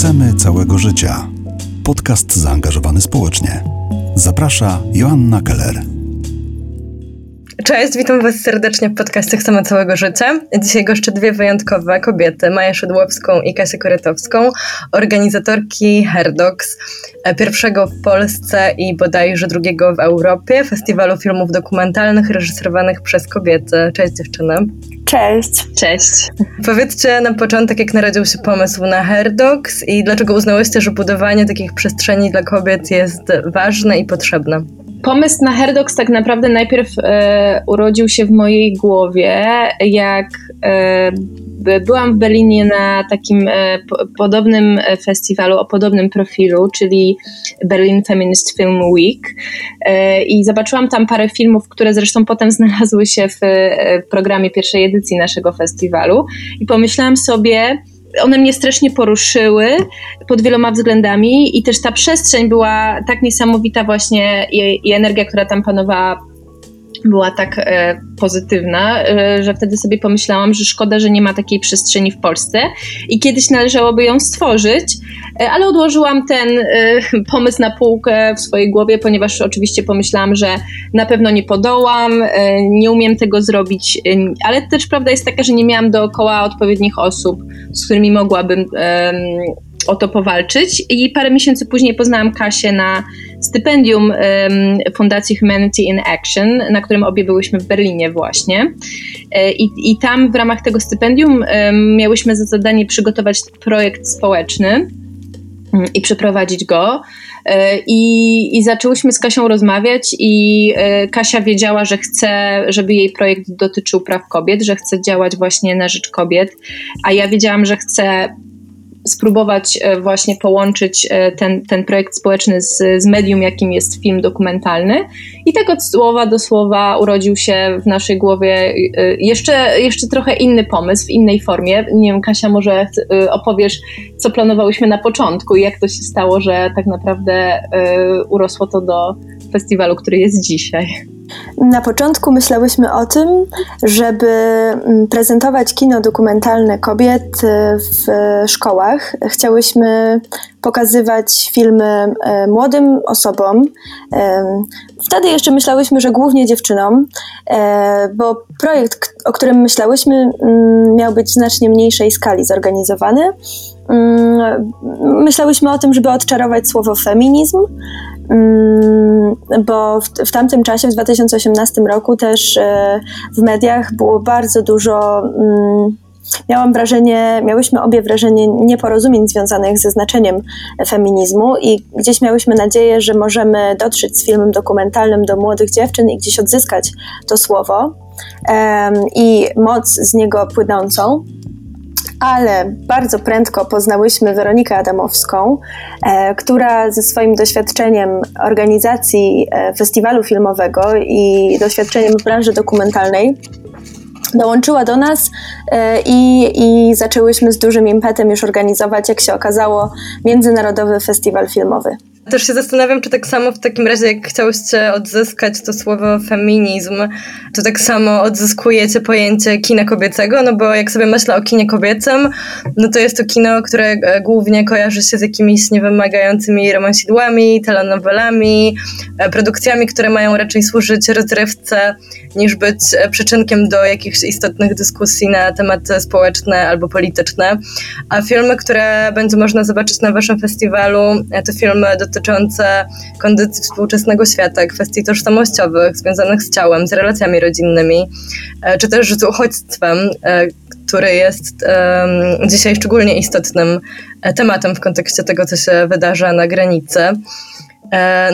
Chcemy całego życia. Podcast zaangażowany społecznie. Zaprasza Joanna Keller. Cześć, witam Was serdecznie w podcaście Chcemy Całego Życia. Dzisiaj goszczę dwie wyjątkowe kobiety, Maję Szydłowską i Kasię Korytowską, organizatorki Herdox, pierwszego w Polsce i bodajże drugiego w Europie festiwalu filmów dokumentalnych reżyserowanych przez kobiety. Cześć dziewczyny. Cześć. Cześć. Powiedzcie na początek, jak narodził się pomysł na Herdox i dlaczego uznałyście, że budowanie takich przestrzeni dla kobiet jest ważne i potrzebne? Pomysł na Herdox tak naprawdę najpierw e, urodził się w mojej głowie, jak e, byłam w Berlinie na takim e, podobnym e, festiwalu o podobnym profilu, czyli Berlin Feminist Film Week. E, i zobaczyłam tam parę filmów, które zresztą potem znalazły się w, e, w programie pierwszej edycji naszego festiwalu. I pomyślałam sobie, one mnie strasznie poruszyły pod wieloma względami i też ta przestrzeń była tak niesamowita właśnie i, i energia, która tam panowała była tak e, pozytywna, e, że wtedy sobie pomyślałam, że szkoda, że nie ma takiej przestrzeni w Polsce i kiedyś należałoby ją stworzyć, e, ale odłożyłam ten e, pomysł na półkę w swojej głowie, ponieważ oczywiście pomyślałam, że na pewno nie podołam, e, nie umiem tego zrobić, e, ale też prawda jest taka, że nie miałam dookoła odpowiednich osób, z którymi mogłabym o to powalczyć. I parę miesięcy później poznałam Kasię na stypendium um, Fundacji Humanity in Action, na którym obie byłyśmy w Berlinie właśnie. E, I, i tam w ramach tego stypendium um, miałyśmy za zadanie przygotować projekt społeczny um, i przeprowadzić go. E, I, I zaczęłyśmy z Kasią rozmawiać, i e, Kasia wiedziała, że chce, żeby jej projekt dotyczył praw kobiet, że chce działać właśnie na rzecz kobiet, a ja wiedziałam, że chcę spróbować e, właśnie połączyć e, ten, ten projekt społeczny z, z medium, jakim jest film dokumentalny. I tak od słowa do słowa urodził się w naszej głowie e, jeszcze, jeszcze trochę inny pomysł, w innej formie. Nie wiem, Kasia, może opowiesz, co planowałyśmy na początku i jak to się stało, że tak naprawdę urosło to do festiwalu, który jest dzisiaj. Na początku myślałyśmy o tym, żeby mm, prezentować kino dokumentalne kobiet y, w szkołach. Chciałyśmy pokazywać filmy y, młodym osobom. Wtedy jeszcze myślałyśmy, że głównie dziewczynom, y, bo projekt, o którym myślałyśmy, mm, miał być w znacznie mniejszej skali zorganizowany. Mm, myślałyśmy o tym, żeby odczarować słowo feminizm, Mm, bo w, w tamtym czasie, w 2018 roku też e, w mediach było bardzo dużo mm, miałam wrażenie, miałyśmy obie wrażenie nieporozumień związanych ze znaczeniem feminizmu i gdzieś miałyśmy nadzieję, że możemy dotrzeć z filmem dokumentalnym do młodych dziewczyn i gdzieś odzyskać to słowo um, i moc z niego płynącą ale bardzo prędko poznałyśmy Weronikę Adamowską, e, która ze swoim doświadczeniem organizacji e, festiwalu filmowego i doświadczeniem w branży dokumentalnej dołączyła do nas e, i, i zaczęłyśmy z dużym impetem już organizować, jak się okazało, Międzynarodowy Festiwal Filmowy. Też się zastanawiam, czy tak samo w takim razie, jak chciałyście odzyskać to słowo feminizm, to tak samo odzyskujecie pojęcie kina kobiecego, no bo jak sobie myślę o kinie kobiecym, no to jest to kino, które e, głównie kojarzy się z jakimiś niewymagającymi romansidłami, telenowelami, e, produkcjami, które mają raczej służyć rozrywce, niż być e, przyczynkiem do jakichś istotnych dyskusji na tematy społeczne albo polityczne. A filmy, które będzie można zobaczyć na waszym festiwalu, to filmy dotyczące dotyczące kondycji współczesnego świata, kwestii tożsamościowych związanych z ciałem, z relacjami rodzinnymi, e, czy też z uchodźstwem, e, który jest dzisiaj szczególnie istotnym e, tematem w kontekście tego, co się wydarza na granicy.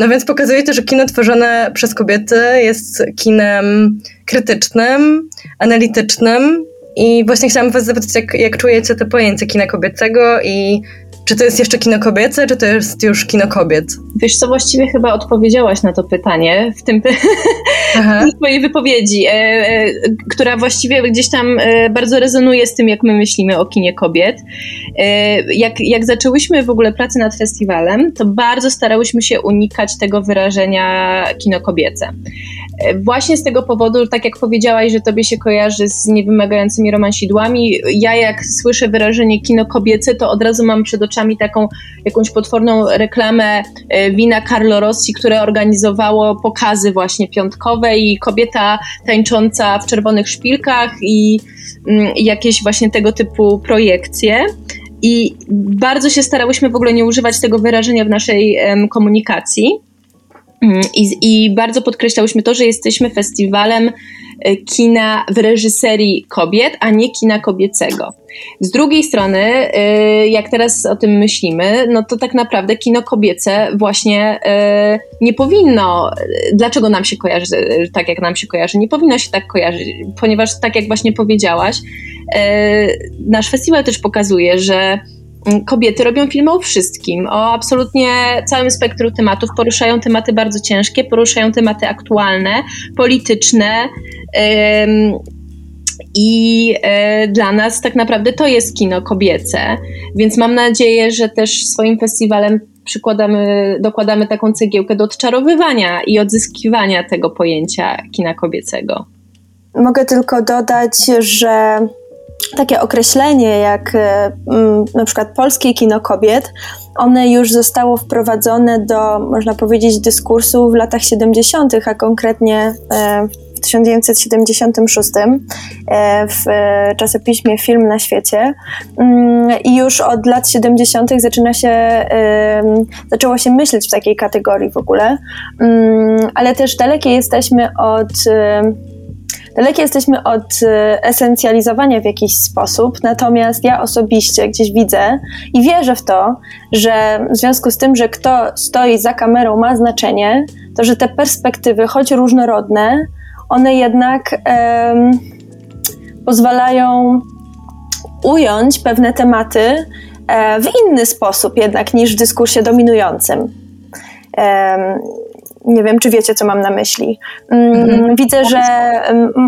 No więc pokazuje to, że kino tworzone przez kobiety jest kinem krytycznym, analitycznym i właśnie chciałam was zapytać, jak, jak czujecie te pojęcie kina kobiecego i czy to jest jeszcze kino kobiece, czy to jest już kino kobiet? Wiesz co, właściwie chyba odpowiedziałaś na to pytanie w tym w swojej wypowiedzi, e, e, która właściwie gdzieś tam e, bardzo rezonuje z tym, jak my myślimy o kinie kobiet. E, jak, jak zaczęłyśmy w ogóle pracę nad festiwalem, to bardzo starałyśmy się unikać tego wyrażenia kino kobiece. Właśnie z tego powodu, tak jak powiedziałaś, że tobie się kojarzy z niewymagającymi romansidłami, ja jak słyszę wyrażenie kino kobiece, to od razu mam przed oczami taką jakąś potworną reklamę e, wina Carlo Rossi, które organizowało pokazy właśnie piątkowe i kobieta tańcząca w czerwonych szpilkach i mm, jakieś właśnie tego typu projekcje. I bardzo się starałyśmy w ogóle nie używać tego wyrażenia w naszej komunikacji. Mm, I, I, bardzo podkreślałyśmy to, że jesteśmy festiwalem e, kina w reżyserii kobiet, a nie kina kobiecego. Z drugiej strony, e, jak teraz o tym myślimy, no to tak naprawdę kino kobiece właśnie e, nie powinno, dlaczego nam się kojarzy tak, jak nam się kojarzy? Nie powinno się tak kojarzyć, ponieważ tak jak właśnie powiedziałaś, nasz festiwal też pokazuje, że kobiety robią filmy o wszystkim, o absolutnie całym spektrum tematów. Poruszają tematy bardzo ciężkie, poruszają tematy aktualne, polityczne. I e, dla nas tak naprawdę to jest kino kobiece, więc mam nadzieję, że też swoim festiwalem przykładamy, dokładamy taką cegiełkę do odczarowywania i odzyskiwania tego pojęcia kina kobiecego. Mogę tylko dodać, że takie określenie jak e, na przykład polskie kino kobiet, one już zostało wprowadzone do, można powiedzieć, dyskursu w latach 70., a konkretnie e, w 1976 e, w czasopiśmie Film na świecie. Mm, I już od lat 70. zaczyna się, zaczęło się myśleć w takiej kategorii w ogóle, mm, ale też dalekie jesteśmy od Dalekie jesteśmy od e, esencjalizowania w jakiś sposób, natomiast ja osobiście gdzieś widzę i wierzę w to, że w związku z tym, że kto stoi za kamerą ma znaczenie, to że te perspektywy, choć różnorodne, one jednak um, pozwalają ująć pewne tematy e, w inny sposób jednak niż w dyskursie dominującym. Um, nie wiem, czy wiecie, co mam na myśli. Mm, widzę, że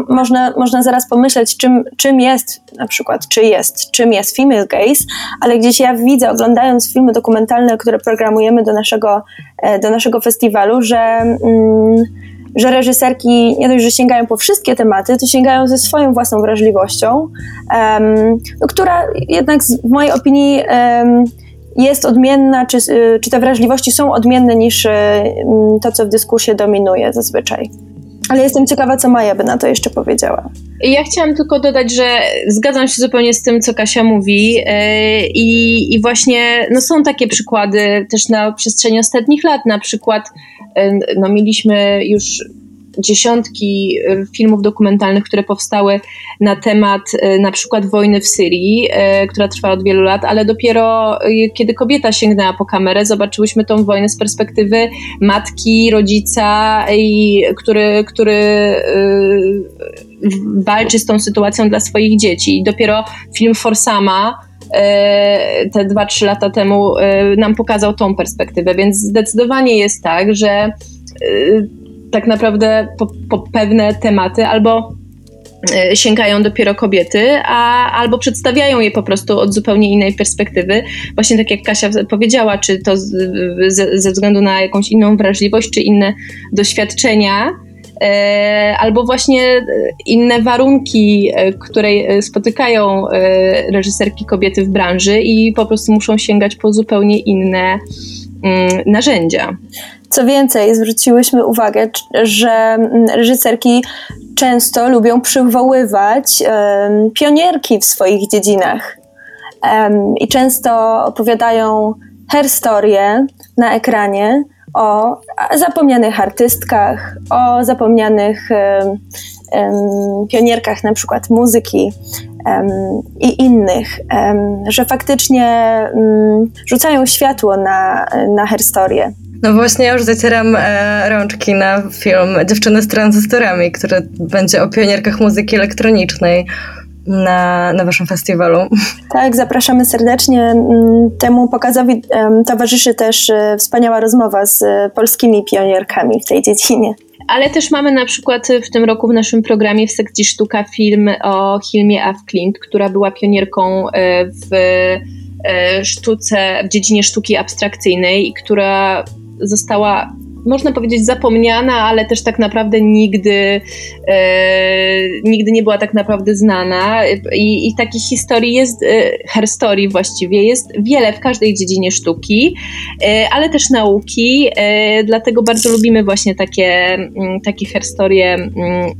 można, można zaraz pomyśleć, czym, czym jest, na przykład, czy jest, czym jest female gaze, ale gdzieś ja widzę, oglądając filmy dokumentalne, które programujemy do naszego, e, do naszego festiwalu, że, mm, że reżyserki nie dość, że sięgają po wszystkie tematy, to sięgają ze swoją własną wrażliwością, no, która jednak w mojej opinii jest odmienna, czy, y, czy te wrażliwości są odmienne niż y, mm, to, co w dyskursie dominuje zazwyczaj. Ale jestem ciekawa, co Maja by na to jeszcze powiedziała. Ja chciałam tylko dodać, że zgadzam się zupełnie z tym, co Kasia mówi y, i, i właśnie no są takie przykłady też na przestrzeni ostatnich lat, na przykład no mieliśmy już dziesiątki e, filmów dokumentalnych, które powstały na temat e, na przykład wojny w Syrii, e, która trwa od wielu lat, ale dopiero kiedy kobieta sięgnęła po kamerę, zobaczyłyśmy tą wojnę z perspektywy matki, rodzica, i, który, który walczy z tą sytuacją dla swoich dzieci. I dopiero film Forsama, te dwa, trzy lata temu nam pokazał tą perspektywę, więc zdecydowanie jest tak, że tak naprawdę po, po pewne tematy albo e, sięgają dopiero kobiety, a, albo przedstawiają je po prostu od zupełnie innej perspektywy. Właśnie tak jak Kasia powiedziała, czy to z, ze, ze względu na jakąś inną wrażliwość, czy inne doświadczenia, e, albo właśnie inne warunki, e, które spotykają reżyserki kobiety w branży i po prostu muszą sięgać po zupełnie inne mm, narzędzia. Co więcej, zwróciłyśmy uwagę, że mm, reżyserki często lubią przywoływać pionierki w swoich dziedzinach i często opowiadają herstorie na ekranie o zapomnianych artystkach, o zapomnianych pionierkach na przykład muzyki i innych, że faktycznie mm, rzucają światło na, na herstorię. No właśnie, ja już zacieram e, rączki na film Dziewczyny z tranzystorami, który będzie o pionierkach muzyki elektronicznej na, na waszym festiwalu. Tak, zapraszamy serdecznie. Mm, temu pokazowi towarzyszy też e, wspaniała rozmowa z e, polskimi pionierkami w tej dziedzinie. Ale też mamy na przykład w tym roku w naszym programie w sekcji sztuka film o Hilmie Afklint, która była pionierką e, w sztuce, w dziedzinie sztuki abstrakcyjnej i która została można powiedzieć, zapomniana, ale też tak naprawdę nigdy, e, nigdy nie była tak naprawdę znana. I, i takich historii jest, e, herstory właściwie, jest wiele w każdej dziedzinie sztuki, e, ale też nauki, e, dlatego bardzo lubimy właśnie takie, m, takie herstorie m,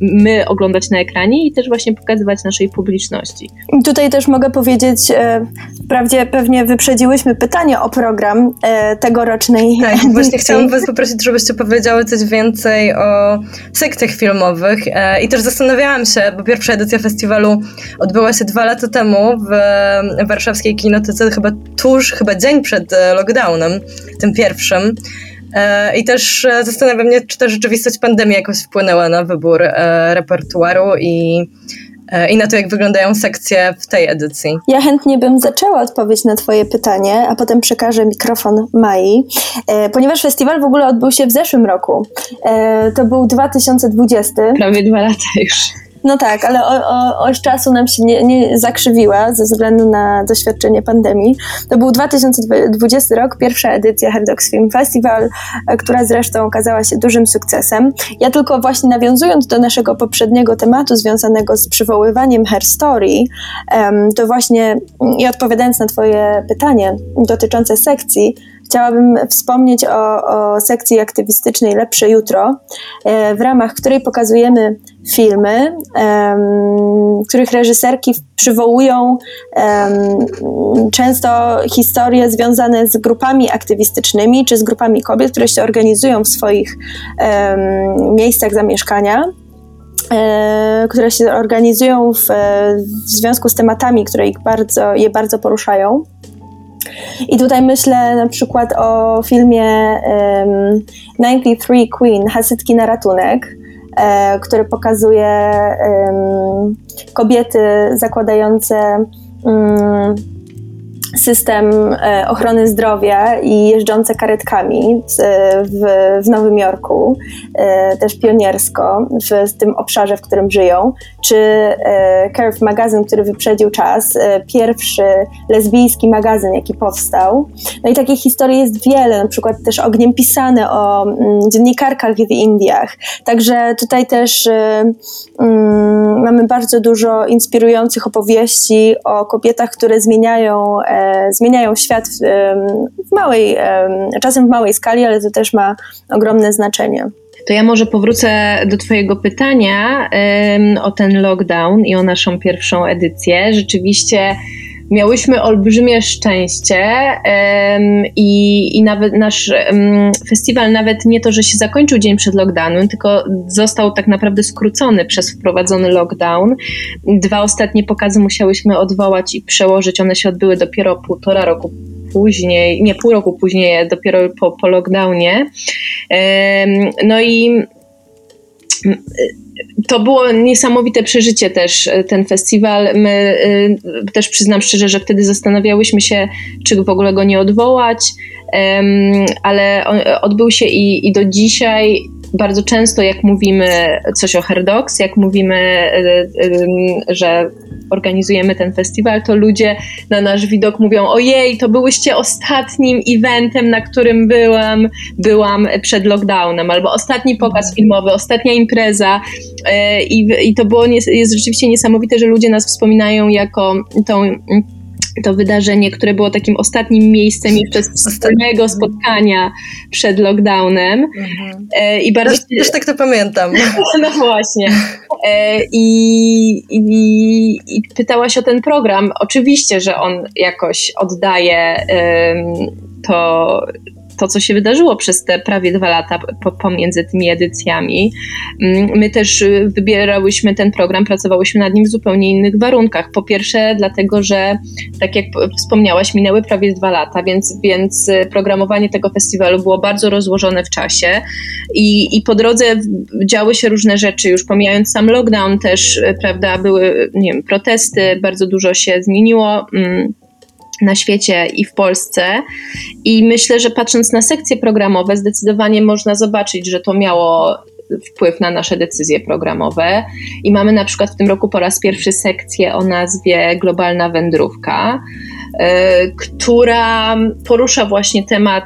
my oglądać na ekranie i też właśnie pokazywać naszej publiczności. Tutaj też mogę powiedzieć, e, wprawdzie pewnie wyprzedziłyśmy pytanie o program e, tegorocznej Tak, właśnie chciałam Was poprosić, żebyście powiedziały coś więcej o sekcjach filmowych e, i też zastanawiałam się, bo pierwsza edycja festiwalu odbyła się dwa lata temu w warszawskiej kinotece, chyba tuż, chyba dzień przed e, lockdownem, tym pierwszym. E, I też zastanawiam mnie, czy ta rzeczywistość pandemii jakoś wpłynęła na wybór repertuaru i, i na to, jak wyglądają sekcje w tej edycji. Ja chętnie bym zaczęła odpowiedź na Twoje pytanie, a potem przekażę mikrofon Mai, e, ponieważ festiwal w ogóle odbył się w zeszłym roku. E, to był 2020. Prawie dwa lata już. No tak, ale o, o, oś czasu nam się nie, nie zakrzywiła ze względu na doświadczenie pandemii. To był 2020 rok, pierwsza edycja Herdogs Film Festival, e, która zresztą okazała się dużym sukcesem. Ja tylko właśnie nawiązując do naszego poprzedniego tematu związanego z przywoływaniem Her Story, to właśnie mm, i odpowiadając na Twoje pytanie dotyczące sekcji, Chciałabym wspomnieć o, o sekcji aktywistycznej Lepsze Jutro, e, w ramach której pokazujemy filmy, których reżyserki przywołują często historie związane z grupami aktywistycznymi czy z grupami kobiet, które się organizują w swoich miejscach zamieszkania e, które się organizują w, w związku z tematami, które ich bardzo, je bardzo poruszają. I tutaj myślę na przykład o filmie um, 93 Queen, Hasytki na ratunek, e, który pokazuje um, kobiety zakładające um, system e, ochrony zdrowia i jeżdżące karetkami z, w, w Nowym Jorku, e, też pioniersko w, tym obszarze, w którym żyją, czy e, Curve magazyn, który wyprzedził czas, e, pierwszy lesbijski magazyn, jaki powstał. No i takich historii jest wiele, na przykład też ogniem pisane o mm, dziennikarkach w Indiach. Także tutaj też e, mm, mamy bardzo dużo inspirujących opowieści o kobietach, które zmieniają e, zmieniają świat w, w małej, czasem w małej skali, ale to też ma ogromne znaczenie. To ja może powrócę do Twojego pytania um, o ten lockdown i o naszą pierwszą edycję. Rzeczywiście miałyśmy olbrzymie szczęście um, i, i nawet nasz um, festiwal nawet nie to, że się zakończył dzień przed lockdownem, tylko został tak naprawdę skrócony przez wprowadzony lockdown. Dwa ostatnie pokazy musiałyśmy odwołać i przełożyć. One się odbyły dopiero półtora roku później, nie pół roku później, dopiero po, po lockdownie. Um, no i to było niesamowite przeżycie też, ten festiwal. My y, też przyznam szczerze, że wtedy zastanawiałyśmy się, czy w ogóle go nie odwołać, ale odbył się i, i do dzisiaj bardzo często, jak mówimy coś o Herdox, jak mówimy, że organizujemy ten festiwal, to ludzie na nasz widok mówią: Ojej, to byłyście ostatnim eventem, na którym byłam, byłam przed lockdownem, albo ostatni pokaz filmowy, ostatnia impreza. I, i to było jest rzeczywiście niesamowite, że ludzie nas wspominają jako tą to wydarzenie, które było takim ostatnim miejscem jeszcze wspólnego spotkania przed lockdownem. Mhm. I bardzo też, też tak to pamiętam. No właśnie. I, i, I pytałaś o ten program. Oczywiście, że on jakoś oddaje to to, co się wydarzyło przez te prawie dwa lata pomiędzy tymi edycjami. Mm, my też y, wybierałyśmy ten program, pracowałyśmy nad nim w zupełnie innych warunkach. Po pierwsze, dlatego, że tak jak wspomniałaś, minęły prawie dwa lata, więc, więc y, programowanie tego festiwalu było bardzo rozłożone w czasie i, i po drodze działy się różne rzeczy, już pomijając sam lockdown też, y, prawda, były, nie wiem, protesty, bardzo dużo się zmieniło mm, na świecie i w Polsce. I myślę, że patrząc na sekcje programowe, zdecydowanie można zobaczyć, że to miało wpływ na nasze decyzje programowe. I mamy na przykład w tym roku po raz pierwszy sekcję o nazwie Globalna Wędrówka, y, która porusza właśnie temat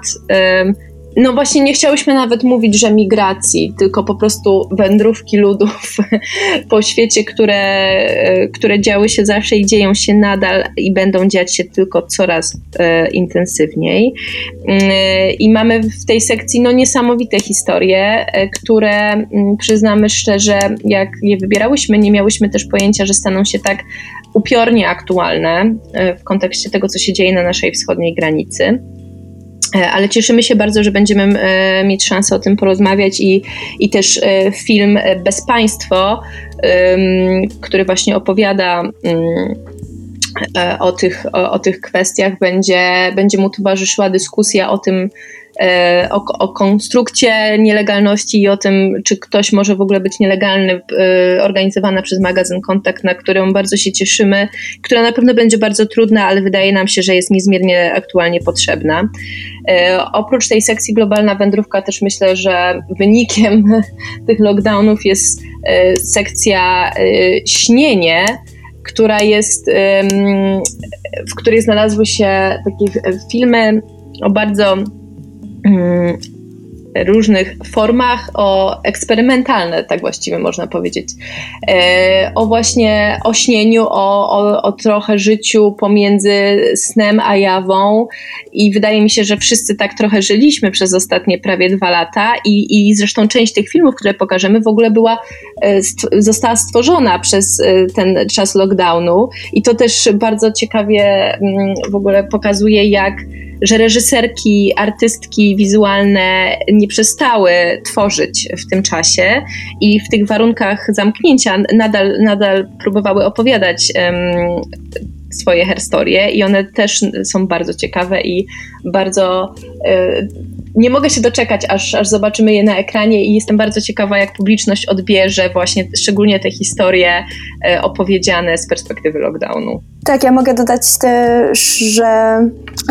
no właśnie nie chciałyśmy nawet mówić, że migracji, tylko po prostu wędrówki ludów po świecie, które, które działy się zawsze i dzieją się nadal i będą dziać się tylko coraz e, intensywniej. E, I mamy w tej sekcji no, niesamowite historie, e, które mm, przyznamy szczerze, jak je wybierałyśmy, nie miałyśmy też pojęcia, że staną się tak upiornie aktualne e, w kontekście tego, co się dzieje na naszej wschodniej granicy. E, ale cieszymy się bardzo, że będziemy e, mieć szansę o tym porozmawiać i, i też e, film Bezpaństwo, który właśnie opowiada mm, o tych, o, o tych kwestiach, będzie, będzie mu towarzyszyła dyskusja o tym, o, o konstrukcie nielegalności i o tym, czy ktoś może w ogóle być nielegalny, e, organizowana przez magazyn Kontakt, na którą bardzo się cieszymy, która na pewno będzie bardzo trudna, ale wydaje nam się, że jest niezmiernie aktualnie potrzebna. E, oprócz tej sekcji globalna wędrówka też myślę, że wynikiem tych lockdownów jest sekcja śnienie, która jest, w której znalazły się takie filmy o bardzo różnych formach, o eksperymentalne, tak właściwie można powiedzieć, e, o właśnie o o, o, o trochę życiu pomiędzy snem a jawą. I wydaje mi się, że wszyscy tak trochę żyliśmy przez ostatnie prawie dwa lata. I, i zresztą część tych filmów, które pokażemy w ogóle była, e, została stworzona przez e, ten czas lockdownu. I to też bardzo ciekawie mm, w ogóle pokazuje, jak że reżyserki, artystki wizualne nie przestały tworzyć w tym czasie i w tych warunkach zamknięcia nadal, nadal próbowały opowiadać um, swoje herstorie i one też są bardzo ciekawe i bardzo e, nie mogę się doczekać, aż, aż zobaczymy je na ekranie i jestem bardzo ciekawa, jak publiczność odbierze właśnie szczególnie te historie e, opowiedziane z perspektywy lockdownu. Tak, ja mogę dodać też, że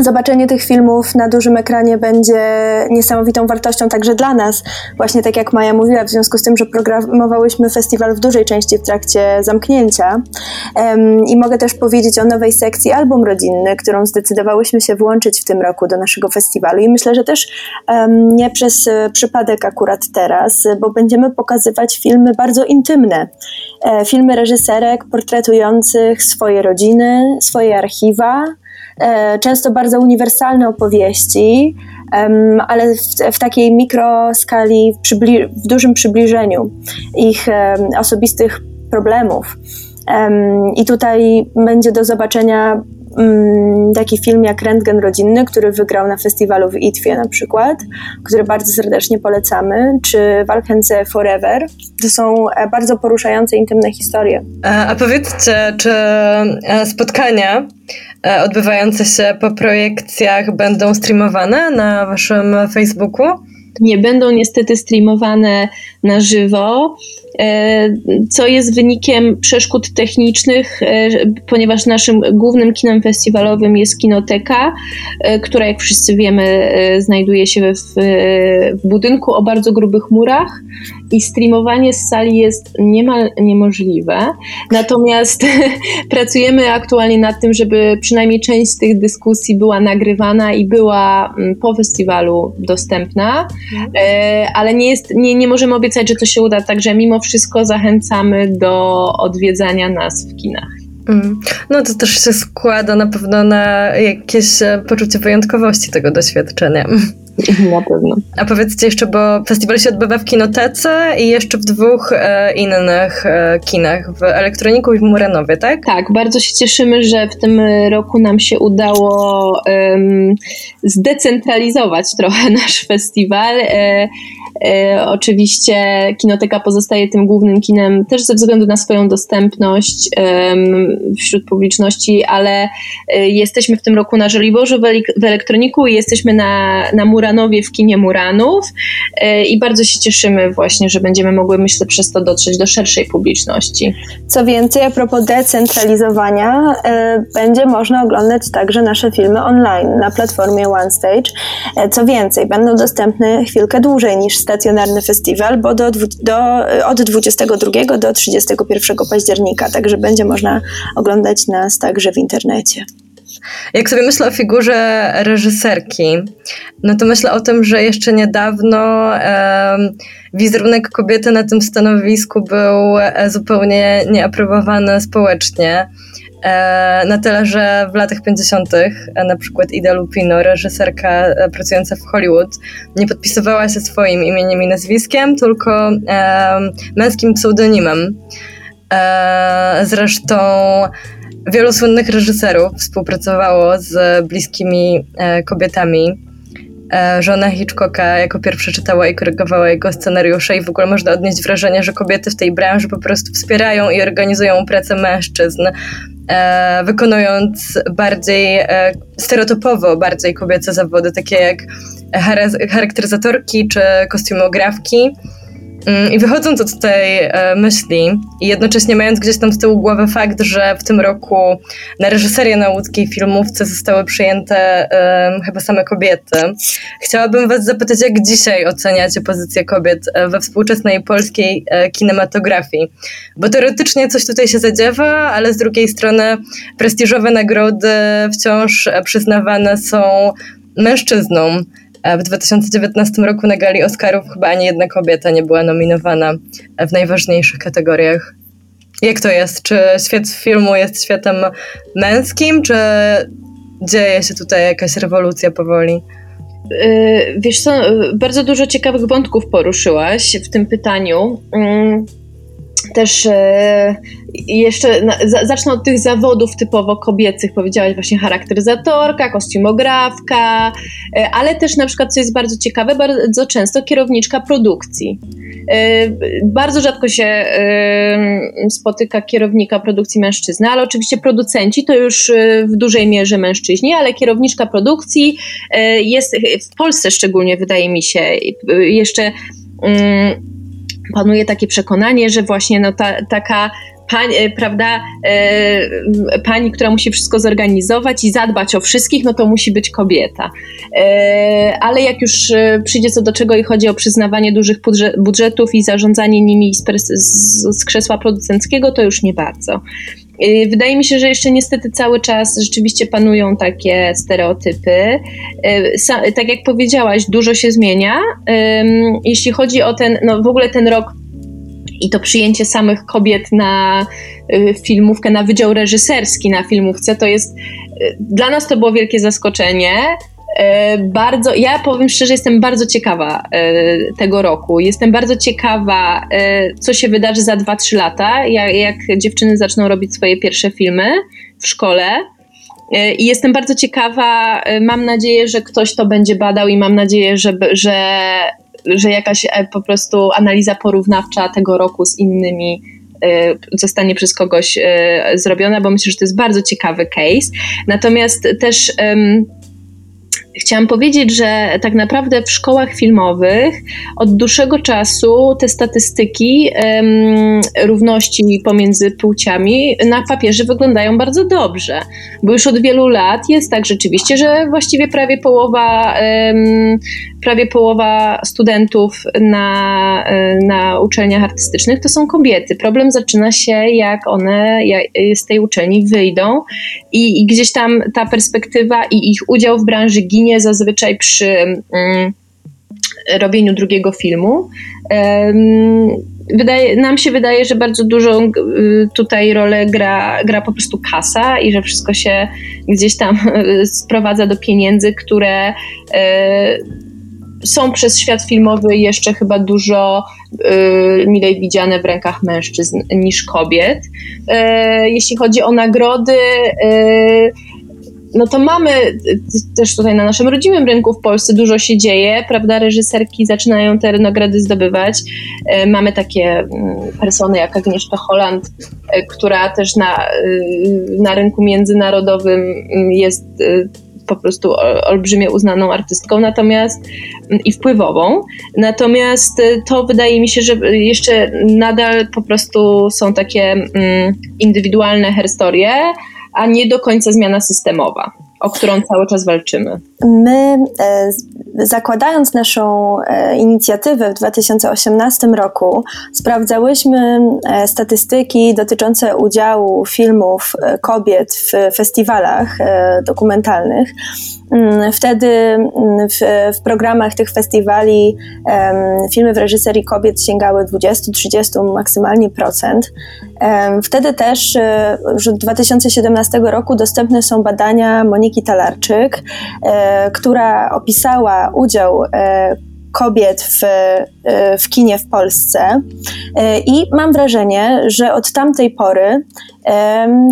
zobaczenie tych filmów na dużym ekranie będzie niesamowitą wartością także dla nas. Właśnie tak jak Maja mówiła, w związku z tym, że programowałyśmy festiwal w dużej części w trakcie zamknięcia. Um, I mogę też powiedzieć o nowej sekcji Album Rodzinny, którą zdecydowałyśmy się włączyć w tym roku do naszego festiwalu. I myślę, że też um, nie przez e, przypadek akurat teraz, bo będziemy pokazywać filmy bardzo intymne. E, filmy reżyserek portretujących swoje rodziny, swoje archiwa, e, często bardzo uniwersalne opowieści, ale w, w takiej mikroskali, w, w dużym przybliżeniu ich osobistych problemów. I tutaj będzie do zobaczenia taki film jak Rentgen Rodzinny, który wygrał na festiwalu w Itwie na przykład, który bardzo serdecznie polecamy, czy Walchence Forever. To są e, bardzo poruszające, intymne historie. A, e, a powiedzcie, czy e, spotkania odbywające się po projekcjach będą streamowane na waszym Facebooku? Nie będą niestety streamowane na żywo. E, co jest wynikiem przeszkód technicznych, e, ponieważ naszym głównym kinem festiwalowym jest Kinoteka, e, która jak wszyscy wiemy znajduje się w, w budynku o bardzo grubych murach i streamowanie z sali jest niemal niemożliwe. Natomiast pracujemy aktualnie nad tym, żeby przynajmniej część z tych dyskusji była nagrywana i była mm, po festiwalu dostępna. Ale nie, jest, nie, nie możemy obiecać, że to się uda, także mimo wszystko zachęcamy do odwiedzania nas w kinach. Mm. No to też się składa na pewno na jakieś e, poczucie wyjątkowości tego doświadczenia. Na pewno. A powiedzcie jeszcze, bo festiwal się odbywa w Kinotece i jeszcze w dwóch e, innych e, kinach, w Elektroniku i w Muranowie, tak? Tak, bardzo się cieszymy, że w tym roku nam się udało um, zdecentralizować trochę nasz festiwal. E, E, oczywiście Kinoteka pozostaje tym głównym kinem też ze względu na swoją dostępność wśród publiczności, ale e, jesteśmy w tym roku na Żoliborzu w Elektroniku i jesteśmy na, na Muranowie w kinie Muranów e, i bardzo się cieszymy właśnie, że będziemy mogły, myślę, przez to dotrzeć do szerszej publiczności. Co więcej, a propos decentralizowania, będzie można oglądać także nasze filmy online na platformie OneStage. Co więcej, będą dostępne chwilkę dłużej niż stacjonarny festiwal, bo do, do, od 22 do 31 października, także będzie można oglądać nas także w internecie. Jak sobie myślę o figurze reżyserki, no to myślę o tym, że jeszcze niedawno e, wizerunek kobiety na tym stanowisku był e, zupełnie nieaprobowany społecznie. E, na tyle, że w latach 50. E, na przykład Ida Lupino, reżyserka pracująca w Hollywood, nie podpisywała się swoim imieniem i nazwiskiem, tylko męskim pseudonimem. Zresztą wielu słynnych reżyserów współpracowało z bliskimi kobietami E, żona Hitchcocka jako pierwsza czytała i korygowała jego scenariusze i w ogóle można odnieść wrażenie, że kobiety w tej branży po prostu wspierają i organizują pracę mężczyzn, e, wykonując bardziej e, stereotypowo bardziej kobiece zawody, takie jak charakteryzatorki czy kostiumografki. Mm, I wychodząc od tej e, myśli i jednocześnie mając gdzieś tam z tyłu głowy fakt, że w tym roku na reżyserię na łódzkiej filmówce zostały przyjęte um, chyba same kobiety, chciałabym Was zapytać, jak dzisiaj oceniacie pozycję kobiet e, we współczesnej polskiej e, kinematografii? Bo teoretycznie coś tutaj się zadziewa, ale z drugiej strony prestiżowe nagrody wciąż przyznawane są mężczyznom. W 2019 roku na gali Oscarów chyba ani jedna kobieta nie była nominowana w najważniejszych kategoriach. Jak to jest? Czy świat filmu jest światem męskim, czy dzieje się tutaj jakaś rewolucja powoli? Yy, wiesz co, bardzo dużo ciekawych wątków poruszyłaś w tym pytaniu. Też e, jeszcze zacznę od tych zawodów typowo kobiecych. Powiedziałaś właśnie charakteryzatorka, kostiumografka, e, ale też na przykład, co jest bardzo ciekawe, bardzo często kierowniczka produkcji. E, bardzo rzadko się spotyka kierownika produkcji mężczyzny, ale oczywiście producenci to już w dużej mierze mężczyźni, ale kierowniczka produkcji jest w Polsce szczególnie, wydaje mi się, jeszcze mm, panuje takie przekonanie, że właśnie no ta, taka pani, e, prawda, e, pani, która musi wszystko zorganizować i zadbać o wszystkich, no to musi być kobieta. E, ale jak już e, przyjdzie co do czego i chodzi o przyznawanie dużych budżetów i zarządzanie nimi z, z, z krzesła producenckiego, to już nie bardzo. Y, wydaje mi się, że jeszcze niestety cały czas rzeczywiście panują takie stereotypy. Y, tak jak powiedziałaś, dużo się zmienia. Jeśli chodzi o ten, no w ogóle ten rok i to przyjęcie samych kobiet na y, filmówkę, na wydział reżyserski na filmówce, to jest dla nas to było wielkie zaskoczenie. E, bardzo, ja powiem szczerze, jestem bardzo ciekawa e, tego roku. Jestem bardzo ciekawa, e, co się wydarzy za 2-3 lata, jak, jak dziewczyny zaczną robić swoje pierwsze filmy w szkole. I jestem bardzo ciekawa, mam nadzieję, że ktoś to będzie badał i mam nadzieję, że, że, że jakaś po prostu analiza porównawcza tego roku z innymi zostanie przez kogoś zrobiona, bo myślę, że to jest bardzo ciekawy case. Natomiast też Chciałam powiedzieć, że tak naprawdę w szkołach filmowych od dłuższego czasu te statystyki um, równości pomiędzy płciami na papierze wyglądają bardzo dobrze, bo już od wielu lat jest tak rzeczywiście, że właściwie prawie połowa um, prawie połowa studentów na, e, na uczelniach artystycznych to są kobiety. Problem zaczyna się, jak one z tej uczelni wyjdą i, i gdzieś tam ta perspektywa i ich udział w branży ginie zazwyczaj przy mm, robieniu drugiego filmu. Wydaje, nam się wydaje, że bardzo dużą tutaj rolę gra, gra po prostu kasa i że wszystko się gdzieś tam sprowadza do pieniędzy, które y, są przez świat filmowy jeszcze chyba dużo y, milej widziane w rękach mężczyzn niż kobiet. Y, jeśli chodzi o nagrody, y, no to mamy też tutaj na naszym rodzimym rynku w Polsce dużo się dzieje, prawda? Reżyserki zaczynają te nagrody zdobywać. Y, mamy takie mm, persony jak Agnieszka Holland, y, która też na, y, na rynku międzynarodowym jest po prostu olbrzymie uznaną artystką, natomiast mm, i wpływową. Natomiast y, to wydaje mi się, że jeszcze nadal po prostu są takie mm, indywidualne herstorie, a nie do końca zmiana systemowa o którą cały czas walczymy. My e, zakładając naszą e, inicjatywę w 2018 roku, sprawdzałyśmy e, statystyki dotyczące udziału filmów kobiet w festiwalach dokumentalnych. Mm, wtedy mm, w, w, programach tych festiwali um, filmy w reżyserii kobiet sięgały 20-30 maksymalnie procent. Um, wtedy też już od 2017 roku dostępne są badania Moniki Talarczyk, e, która opisała udział e, kobiet w, e, w kinie w Polsce. I mam wrażenie, że od tamtej pory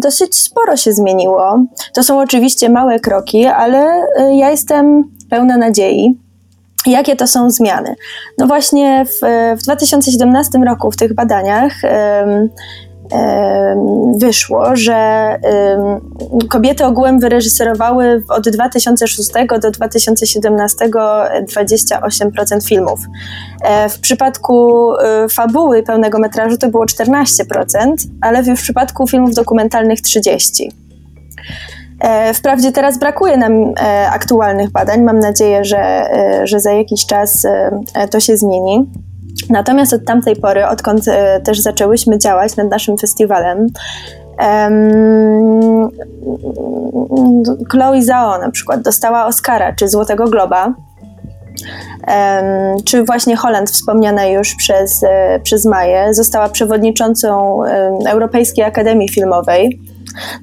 dosyć sporo się zmieniło. To są oczywiście małe kroki, ale ja jestem pełna nadziei. Jakie to są zmiany? No właśnie w, w 2017 roku w tych badaniach wyszło, że kobiety ogółem wyreżyserowały od 2006 do 2017 28% filmów. E, w przypadku e, fabuły pełnego metrażu to było 14%, ale w przypadku filmów dokumentalnych 30%. E, wprawdzie teraz brakuje nam aktualnych badań. Mam nadzieję, że, że za jakiś czas to się zmieni. Natomiast od tamtej pory, odkąd e, też zaczęłyśmy działać nad naszym festiwalem, um, Chloe Zhao na przykład dostała Oscara czy Złotego Globa, czy właśnie Holland, wspomniana już przez, e, przez Maję, została przewodniczącą Europejskiej Akademii Filmowej.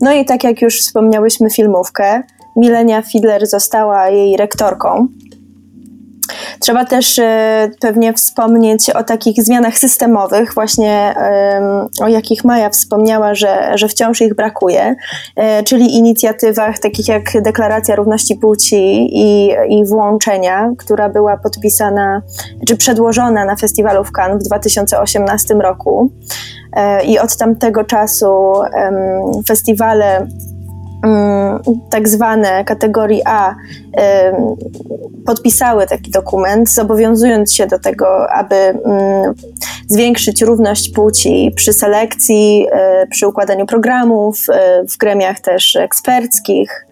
No i tak jak już wspomniałyśmy filmówkę, Milenia Fidler została jej rektorką. Trzeba też e, pewnie wspomnieć o takich zmianach systemowych, właśnie o jakich Maja wspomniała, że, że wciąż ich brakuje, e, czyli inicjatywach takich jak Deklaracja Równości Płci i, i Włączenia, która była podpisana czy przedłożona na festiwalu w Cannes w 2018 roku. E, I od tamtego czasu festiwale tak zwane kategorii A podpisały taki dokument, zobowiązując się do tego, aby mm, zwiększyć równość płci przy selekcji, e, przy układaniu programów, e, w gremiach też eksperckich.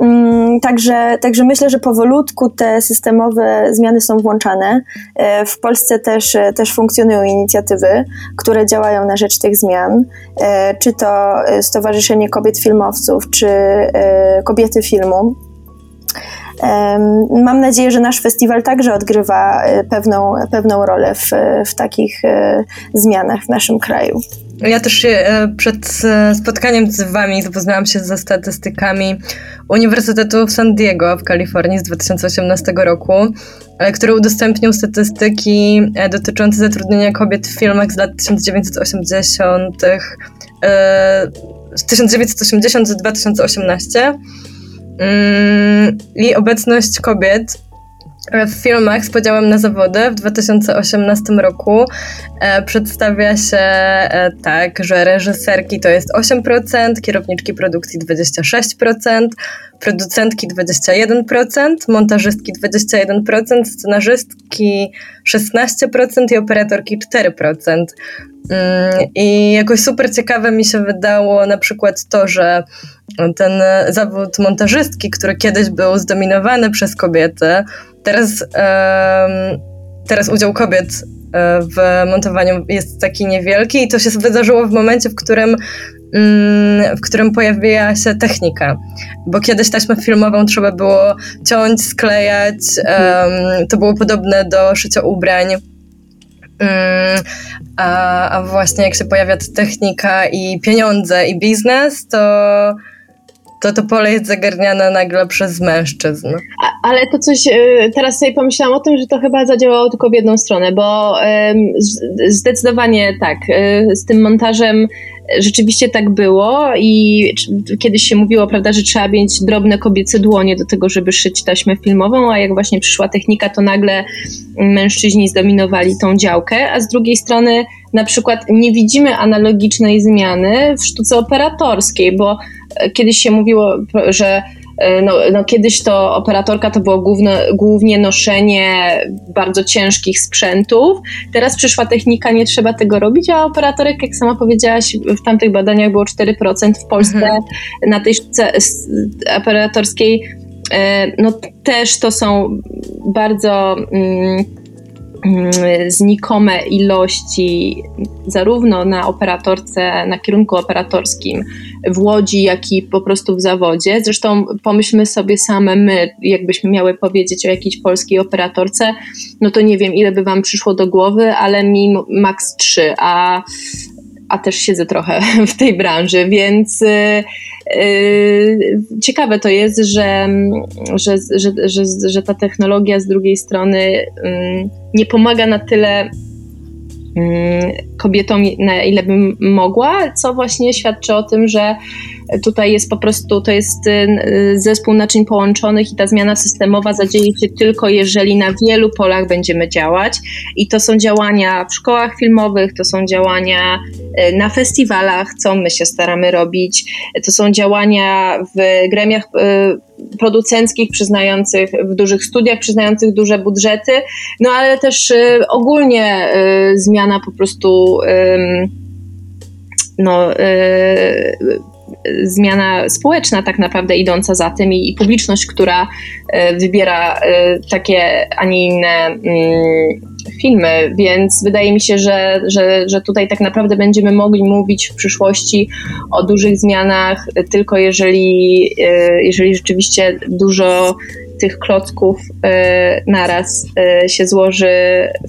Mm, także, także myślę, że powolutku te systemowe zmiany są włączane. E, w Polsce też, e, też funkcjonują inicjatywy, które działają na rzecz tych zmian, e, czy to Stowarzyszenie Kobiet Filmowców, czy Kobiety Filmu. Mam nadzieję, że nasz festiwal także odgrywa pewną, pewną rolę w, w takich zmianach w naszym kraju. Ja też się przed spotkaniem z Wami zapoznałam się ze statystykami Uniwersytetu w San Diego w Kalifornii z 2018 roku, e, który udostępnił statystyki e, dotyczące zatrudnienia kobiet w filmach z lat 1980. Z 1980 do 2018 i obecność kobiet w filmach z podziałem na zawody w 2018 roku e, przedstawia się e, tak, że reżyserki to jest 8%, kierowniczki produkcji 26%, producentki 21%, montażystki 21%, scenarzystki 16% i operatorki 4%. Mm, I jakoś super ciekawe mi się wydało na przykład to, że ten zawód montażystki, który kiedyś był zdominowany przez kobiety, teraz, teraz udział kobiet e, w montowaniu jest taki niewielki i to się wydarzyło w momencie, w którym w którym pojawiła się technika, bo kiedyś taśmę filmową trzeba było ciąć, sklejać, to było podobne do szycia ubrań. Mm, a, a właśnie jak się pojawia technika i pieniądze i biznes, to to to pole jest zagarniane nagle przez mężczyzn. A, ale to coś, e, teraz sobie pomyślałam o tym, że to chyba zadziałało tylko w jedną stronę, bo zdecydowanie tak, e, z tym montażem rzeczywiście tak było i kiedyś się mówiło, prawda, że trzeba mieć drobne kobiece dłonie do tego, żeby szyć taśmę filmową, a jak właśnie przyszła technika, to nagle mężczyźni zdominowali tą działkę, a z drugiej strony na przykład nie widzimy analogicznej zmiany w sztuce operatorskiej, bo kiedyś się mówiło, że e, no, no, kiedyś to operatorka to było głównie noszenie bardzo ciężkich sprzętów. Teraz przyszła technika, nie trzeba tego robić, a operatorek, jak sama powiedziałaś, w tamtych badaniach było 4% w Polsce mhm. na tej sztuce operatorskiej no też to są bardzo mm, znikome ilości zarówno na operatorce, na kierunku operatorskim w Łodzi, jak i po prostu w zawodzie. Zresztą pomyślmy sobie same my, jakbyśmy miały powiedzieć o jakiejś polskiej operatorce, no to nie wiem ile by wam przyszło do głowy, ale mi maks 3, a a też siedzę trochę w tej branży, więc yy, ciekawe to jest, że, że, że, że, ta technologia z drugiej strony yy, nie pomaga na tyle kobietom, na ile bym mogła, co właśnie świadczy o tym, że Tutaj jest po prostu, to jest y, zespół naczyń połączonych i ta zmiana systemowa zadzieje się tylko, jeżeli na wielu polach będziemy działać. I to są działania w szkołach filmowych, to są działania y, na festiwalach, co my się staramy robić, to są działania w gremiach y, producenckich przyznających, w dużych studiach przyznających duże budżety, no ale też ogólnie zmiana po prostu no, zmiana społeczna tak naprawdę idąca za tym i, i publiczność, która e, wybiera e, takie, a nie inne mm, filmy, więc wydaje mi się, że, że, że tutaj tak naprawdę będziemy mogli mówić w przyszłości o dużych zmianach tylko jeżeli, e, jeżeli rzeczywiście dużo tych klocków e, naraz e, się złoży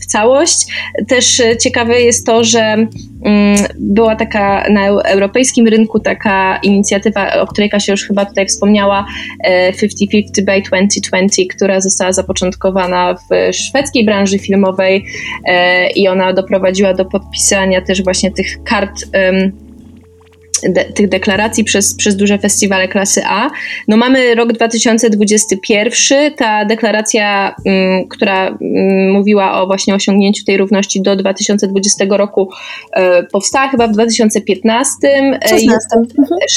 w całość. Też e, ciekawe jest to, że mm, była taka na europejskim rynku taka inicjatywa, o której Kasia już chyba tutaj wspomniała, 50-50 by 2020, która została zapoczątkowana w szwedzkiej branży filmowej i ona doprowadziła do podpisania też właśnie tych kart de, tych deklaracji przez, przez duże festiwale klasy A. No mamy rok 2021, ta deklaracja, mm, która mm, mówiła o właśnie osiągnięciu tej równości do 2020 roku e, powstała chyba w 2015. 16.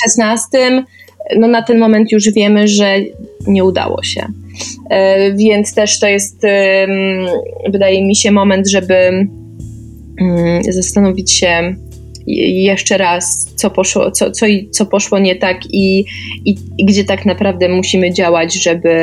16. No na ten moment już wiemy, że nie udało się. E, więc też to jest, wydaje mi się, moment, żeby mm, zastanowić się, jeszcze raz, co poszło, co, co, co poszło nie tak i, i, i, gdzie tak naprawdę musimy działać, żeby,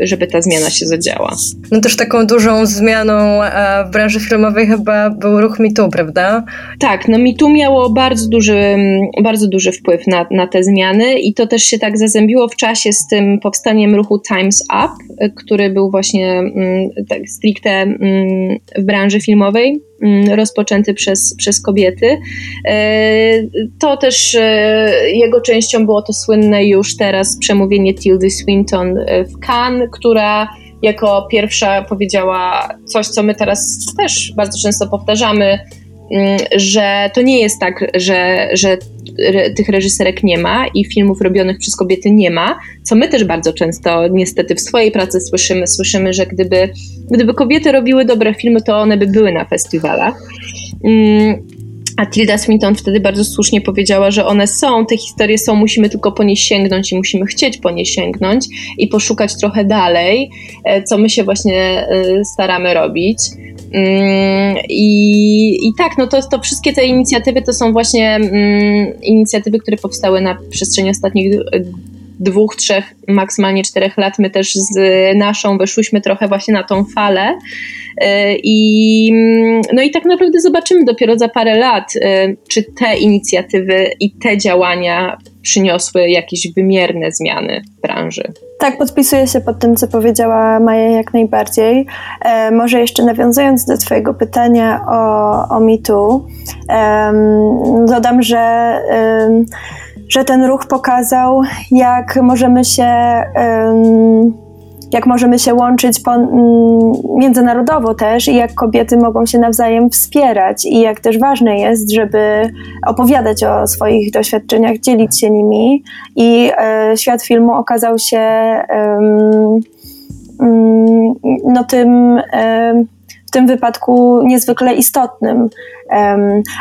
żeby ta zmiana się zadziała. No też taką dużą zmianą e, w branży filmowej chyba był ruch MeToo, prawda? Tak, no MeToo miało bardzo duży, bardzo duży wpływ na, na te zmiany i to też się tak zazębiło w czasie z tym powstaniem ruchu Times Up, który był właśnie mm, tak stricte mm, w branży filmowej rozpoczęty przez, przez kobiety. E, to też e, jego częścią było to słynne już teraz przemówienie Tildy Swinton e, w Cannes, która jako pierwsza powiedziała coś, co my teraz też bardzo często powtarzamy, mm, że to nie jest tak, że, że tych reżyserek nie ma i filmów robionych przez kobiety nie ma, co my też bardzo często niestety w swojej pracy słyszymy. Słyszymy, że gdyby, gdyby kobiety robiły dobre filmy, to one by były na festiwalach. A Tilda Swinton wtedy bardzo słusznie powiedziała, że one są, te historie są, musimy tylko po nie sięgnąć i musimy chcieć po nie sięgnąć i poszukać trochę dalej, e, co my się właśnie e, staramy robić. Mm, I, I tak, no to, to wszystkie te inicjatywy to są właśnie mm, inicjatywy, które powstały na przestrzeni ostatnich dwóch, trzech, maksymalnie czterech lat. My też z naszą weszłyśmy trochę właśnie na tą falę. E, I, mm, no i tak naprawdę zobaczymy dopiero za parę lat, e, czy te inicjatywy i te działania przyniosły jakieś wymierne zmiany w branży. Tak, podpisuję się pod tym, co powiedziała Maja jak najbardziej. E, może jeszcze nawiązując do Twojego pytania o, o MeToo, e, dodam, że, że ten ruch pokazał, jak możemy się jak możemy się łączyć międzynarodowo też i jak kobiety mogą się nawzajem wspierać. I jak też ważne jest, żeby opowiadać o swoich doświadczeniach, dzielić się nimi. I e, świat filmu okazał się no tym tym wypadku niezwykle istotnym.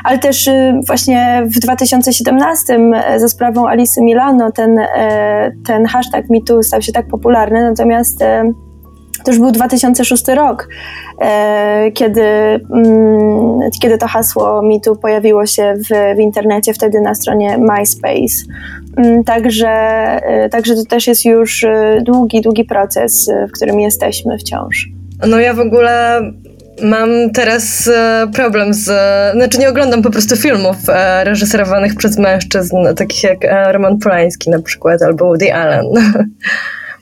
Ale też y, właśnie w 2017 e, za sprawą Alicy Milano ten, e, ten hashtag MeToo stał się tak popularny, natomiast e, to już był 2006 rok, kiedy, mm, kiedy to hasło MeToo pojawiło się w, w internecie, wtedy na stronie MySpace. Mm, także, także to też jest już długi, długi proces, w którym jesteśmy wciąż. No ja w ogóle mam teraz problem z. Znaczy, nie oglądam po prostu filmów reżyserowanych przez mężczyzn, takich jak Roman Polański na przykład, albo Woody Allen.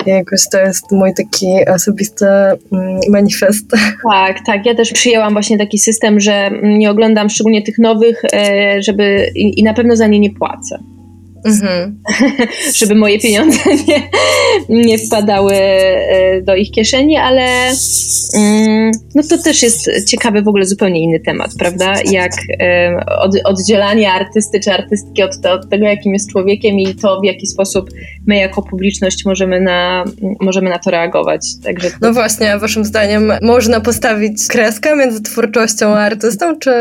Jakoś to jest mój taki osobisty mm, manifest. Tak, tak. Ja też przyjęłam właśnie taki system, że nie oglądam szczególnie tych nowych, e, żeby i na pewno za nie nie płacę. Mhm. żeby moje pieniądze nie, nie wpadały e, do ich kieszeni, ale mm, no to też jest ciekawy w ogóle zupełnie inny temat, prawda? Jak od, oddzielanie artysty czy artystki od, od tego, jakim jest człowiekiem i to, w jaki sposób my jako publiczność możemy na, możemy na to reagować. Także to... No właśnie, a waszym zdaniem można postawić kreskę między twórczością a artystą, czy...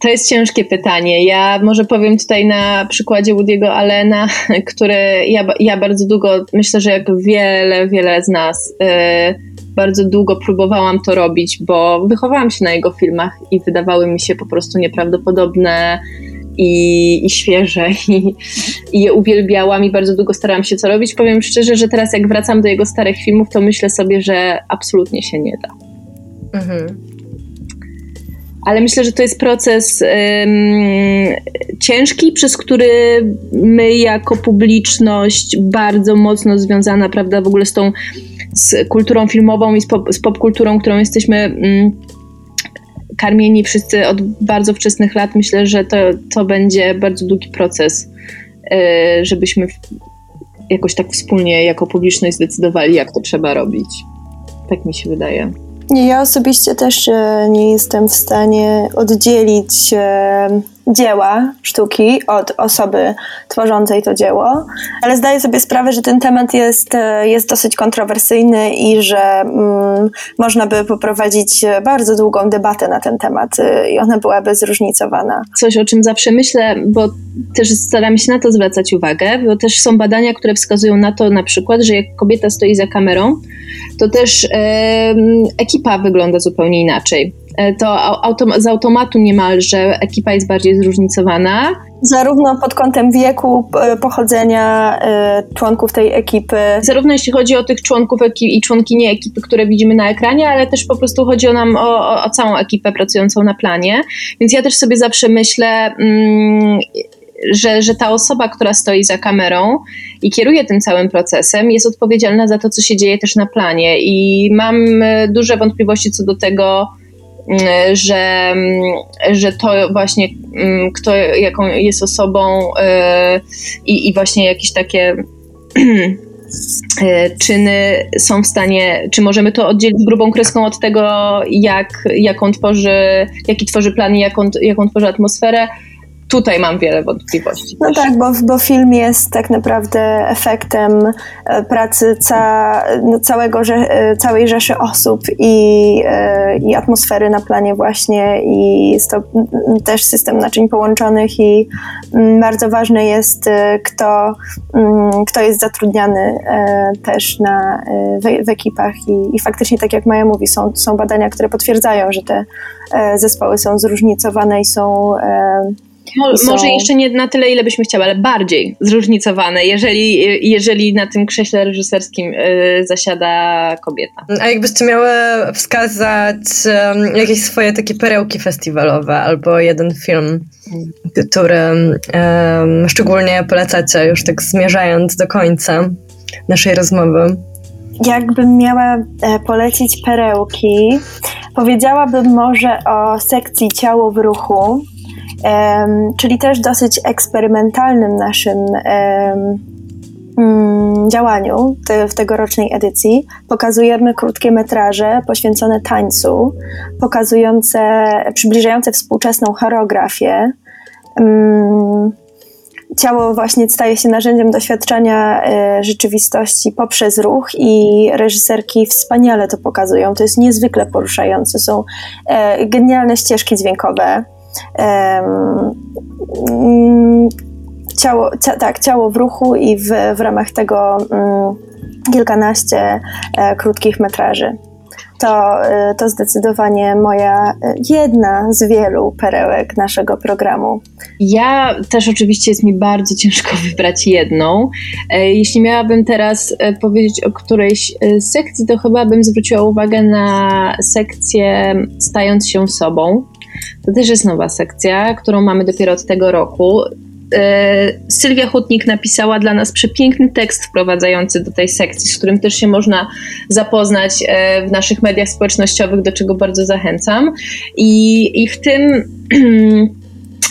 To jest ciężkie pytanie. Ja może powiem tutaj na przykładzie Woody'ego Allena, który ja, ja bardzo długo, myślę, że jak wiele, wiele z nas, yy, bardzo długo próbowałam to robić, bo wychowałam się na jego filmach i wydawały mi się po prostu nieprawdopodobne i, i świeże i, i je uwielbiałam i bardzo długo starałam się co robić. Powiem szczerze, że teraz jak wracam do jego starych filmów, to myślę sobie, że absolutnie się nie da. Mhm ale myślę, że to jest proces ciężki, przez który my jako publiczność bardzo mocno związana, prawda, w ogóle z tą z kulturą filmową i z, pop, popkulturą, którą jesteśmy um, karmieni wszyscy od bardzo wczesnych lat, myślę, że to, to będzie bardzo długi proces, y, żebyśmy jakoś tak wspólnie jako publiczność zdecydowali, jak to trzeba robić. Tak mi się wydaje. Ja osobiście też e, nie jestem w stanie oddzielić e, dzieła sztuki od osoby tworzącej to dzieło, ale zdaję sobie sprawę, że ten temat jest, e, jest dosyć kontrowersyjny i że mm, można by poprowadzić bardzo długą debatę na ten temat i ona byłaby zróżnicowana. Coś, o czym zawsze myślę, bo też staram się na to zwracać uwagę, bo też są badania, które wskazują na to na przykład, że jak kobieta stoi za kamerą, to też e, ekipa wygląda zupełnie inaczej. E, to autom z automatu niemalże ekipa jest bardziej zróżnicowana. Zarówno pod kątem wieku, pochodzenia y, członków tej ekipy. Zarówno jeśli chodzi o tych członków i członkinie ekipy, które widzimy na ekranie, ale też po prostu chodzi o nam o, o, o całą ekipę pracującą na planie. Więc ja też sobie zawsze myślę, mm, że, że ta osoba, która stoi za kamerą i kieruje tym całym procesem, jest odpowiedzialna za to, co się dzieje też na planie. I mam e, duże wątpliwości co do tego, że, mm, że to właśnie mm, kto jaką jest osobą e, i, i właśnie jakieś takie e, czyny są w stanie, czy możemy to oddzielić grubą kreską od tego, jak, jaką tworzy, jaki tworzy plan i jaką, jaką tworzy atmosferę, tutaj mam wiele wątpliwości. No tak, bo, bo film jest tak naprawdę efektem e, pracy ca, no, całego, e, całej rzeszy osób i, e, i atmosfery na planie właśnie i to też system naczyń połączonych i bardzo ważne jest kto, kto jest zatrudniany też na, w, w ekipach i, i faktycznie tak jak Maja mówi, są, są badania, które potwierdzają, że te zespoły są zróżnicowane i są Mo, może jeszcze nie na tyle, ile byśmy chciały, ale bardziej zróżnicowane, jeżeli, jeżeli na tym krześle reżyserskim y, zasiada kobieta. A jakbyście miały wskazać um, jakieś swoje takie perełki festiwalowe albo jeden film, który um, szczególnie polecacie, już tak zmierzając do końca naszej rozmowy? Jakbym miała e, polecić perełki, powiedziałabym może o sekcji Ciało w ruchu, czyli też dosyć eksperymentalnym naszym mm, działaniu w tegorocznej edycji. Pokazujemy krótkie metraże poświęcone tańcu, pokazujące, przybliżające współczesną choreografię. Ciało właśnie staje się narzędziem doświadczenia e, rzeczywistości poprzez ruch i reżyserki wspaniale to pokazują. To jest niezwykle poruszające. Są e, genialne ścieżki dźwiękowe ciało, tak, ciało w ruchu i w, w ramach tego kilkanaście e, krótkich metraży. to, y, to zdecydowanie moja y, jedna z wielu perełek naszego programu. Ja też oczywiście jest mi bardzo ciężko wybrać jedną. E, jeśli miałabym teraz e, powiedzieć o którejś e, sekcji, to chyba bym zwróciła uwagę na sekcję Stając się sobą. To też jest nowa sekcja, którą mamy dopiero od tego roku. Sylwia Hutnik napisała dla nas przepiękny tekst wprowadzający do tej sekcji, z którym też się można zapoznać w naszych mediach społecznościowych, do czego bardzo zachęcam. I, i w tym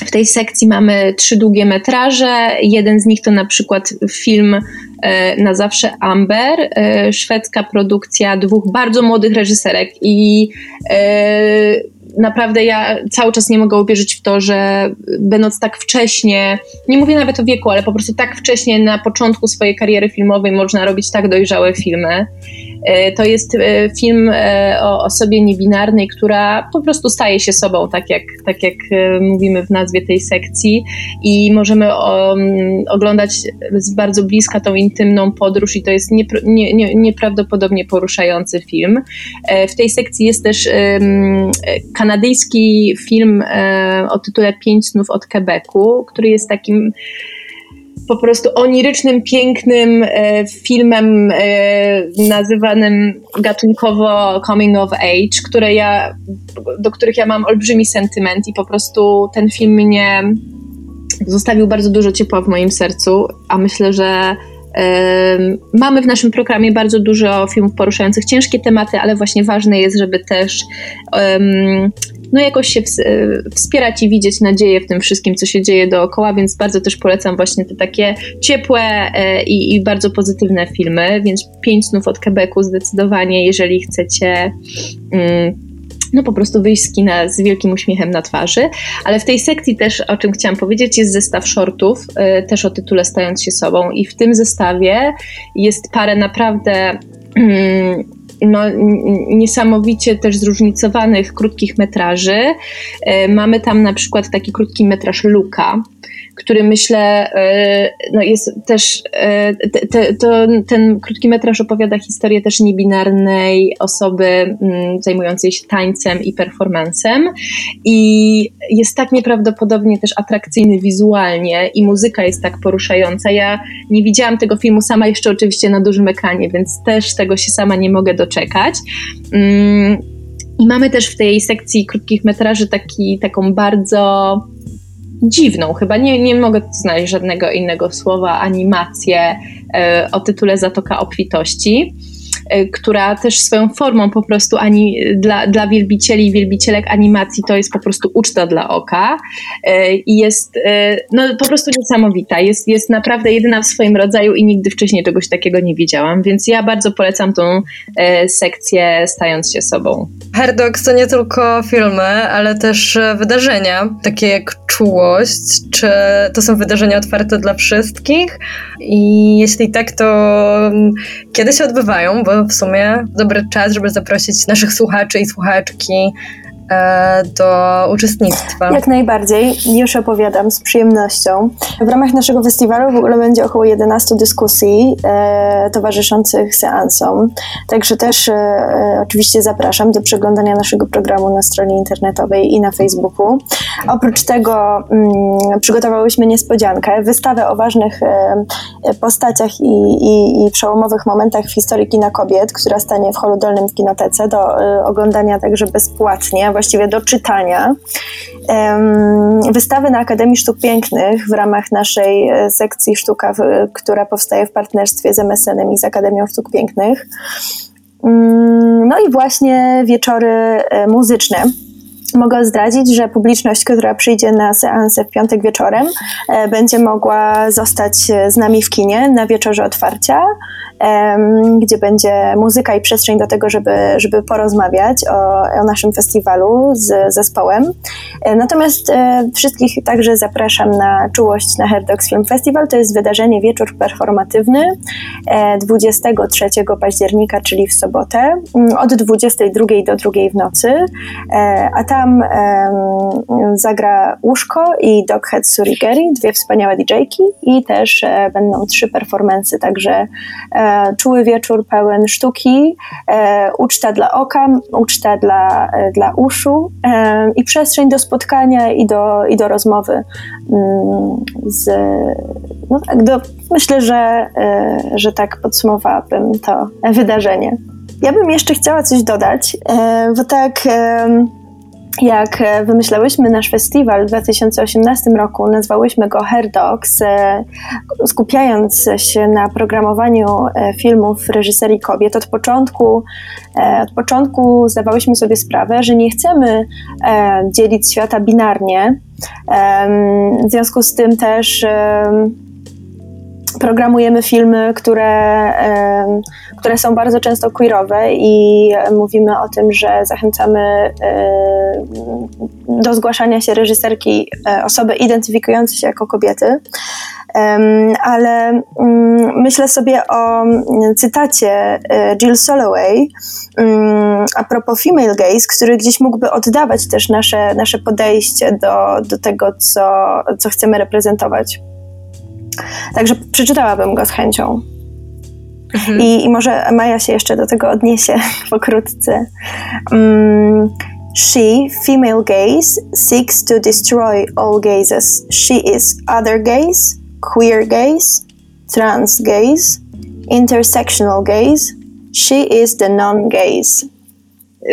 W tej sekcji mamy trzy długie metraże. Jeden z nich to na przykład film e, na zawsze Amber, e, szwedzka produkcja dwóch bardzo młodych reżyserek i e, naprawdę ja cały czas nie mogę uwierzyć w to, że będąc tak wcześnie, nie mówię nawet o wieku, ale po prostu tak wcześnie na początku swojej kariery filmowej można robić tak dojrzałe filmy. E, to jest e, film e, o osobie niebinarnej, która po prostu staje się sobą, tak jak, tak jak mówimy w nazwie tej sekcji, i możemy o, oglądać z bardzo bliska tą intymną podróż, i to jest nie, nie, nieprawdopodobnie poruszający film. W tej sekcji jest też kanadyjski film o tytule Pięć snów od Quebecu, który jest takim po prostu onirycznym, pięknym e, filmem e, nazywanym gatunkowo coming of age, które ja, do których ja mam olbrzymi sentyment i po prostu ten film mnie zostawił bardzo dużo ciepła w moim sercu, a myślę, że Mamy w naszym programie bardzo dużo filmów poruszających ciężkie tematy, ale właśnie ważne jest, żeby też no jakoś się wspierać i widzieć nadzieję w tym wszystkim, co się dzieje dookoła, więc bardzo też polecam właśnie te takie ciepłe e, i, i bardzo pozytywne filmy, więc Pięć snów od Quebecu zdecydowanie, jeżeli chcecie um, no po prostu wyjść z kina z wielkim uśmiechem na twarzy. Ale w tej sekcji też, o czym chciałam powiedzieć, jest zestaw shortów, y, też o tytule Stając się sobą. I w tym zestawie jest parę naprawdę. Mm, no, niesamowicie też zróżnicowanych krótkich metraży. Y, mamy tam na przykład taki krótki metraż Luka, który myślę e, no jest też, e, te, to, ten krótki metraż opowiada historię też niebinarnej osoby mm, zajmującej się tańcem i performancem i jest tak nieprawdopodobnie też atrakcyjny wizualnie i muzyka jest tak poruszająca. Ja nie widziałam tego filmu sama jeszcze oczywiście na dużym ekranie, więc też tego się sama nie mogę doczekać. Mm, I mamy też w tej sekcji krótkich metraży taki, taką bardzo dziwną, chyba nie, nie mogę znaleźć żadnego innego słowa, animację e, o tytule Zatoka Obfitości. E, która też swoją formą po prostu ani dla, dla wielbicieli i wielbicielek animacji to jest po prostu uczta dla oka e, i jest e, no, po prostu niesamowita. Jest, jest naprawdę jedyna w swoim rodzaju i nigdy wcześniej czegoś takiego nie widziałam, więc ja bardzo polecam tą sekcję stając się sobą. Herdogs to nie tylko filmy, ale też wydarzenia, takie jak czułość, czy to są wydarzenia otwarte dla wszystkich i jeśli tak, to mm, kiedy się odbywają, bo w sumie dobry czas, żeby zaprosić naszych słuchaczy i słuchaczki do uczestnictwa. Jak najbardziej, już opowiadam z przyjemnością. W ramach naszego festiwalu w ogóle będzie około 11 dyskusji e, towarzyszących seansom, także też e, e, oczywiście zapraszam do przeglądania naszego programu na stronie internetowej i na Facebooku. Oprócz tego mm, przygotowałyśmy niespodziankę, wystawę o ważnych e, postaciach i, i, i, przełomowych momentach w historii kina kobiet, która stanie w holu dolnym w Kinotece do e, oglądania także bezpłatnie właściwie do czytania. Wystawy na Akademii Sztuk Pięknych w ramach naszej e, sekcji sztuka, która powstaje w partnerstwie z MSN-em i z Akademią Sztuk Pięknych. Mm, no i właśnie wieczory e, muzyczne. Mogę zdradzić, że publiczność, która przyjdzie na seansę w piątek wieczorem, e, będzie mogła zostać z nami w kinie na wieczorze otwarcia gdzie będzie muzyka i przestrzeń do tego, żeby, żeby porozmawiać o, o naszym festiwalu z zespołem. E, natomiast e, wszystkich także zapraszam na czułość na Herdogs Film Festival. To jest wydarzenie wieczór performatywny 23 e, października, czyli w sobotę, mm, od 22 do 2 w nocy. A tam tam um, zagra Łóżko i Doghead Surigeri, dwie wspaniałe DJ-ki i też e, będą trzy performance, także e, czuły wieczór pełen sztuki, e, uczta dla oka, uczta dla, e, dla uszu e, i przestrzeń do spotkania i do, i do rozmowy mm, z, no tak, do, myślę, że, e, że tak podsumowałabym to wydarzenie. Ja bym jeszcze chciała coś dodać, bo tak jak wymyślałyśmy nasz festiwal w 2018 roku, nazwałyśmy go Hair Dogs, e, skupiając się na programowaniu filmów reżyserii kobiet. Od początku, od początku zdawałyśmy sobie sprawę, że nie chcemy dzielić świata binarnie. W związku z tym też programujemy filmy, które, które są bardzo często queerowe i mówimy o tym, że zachęcamy do zgłaszania się reżyserki e, osoby identyfikujące się jako kobiety. Ale mm, myślę sobie o cytacie e, Jill Soloway mm, a propos female gaze, który gdzieś mógłby oddawać też nasze, nasze podejście do, do tego, co, co chcemy reprezentować. Także przeczytałabym go z chęcią. Mhm. I, I, może Maja się jeszcze do tego odniesie pokrótce. Um, she, female gaze, seeks to destroy all gazes. She is other gaze, queer gaze, trans gaze, intersectional gaze. She is the non-gaze.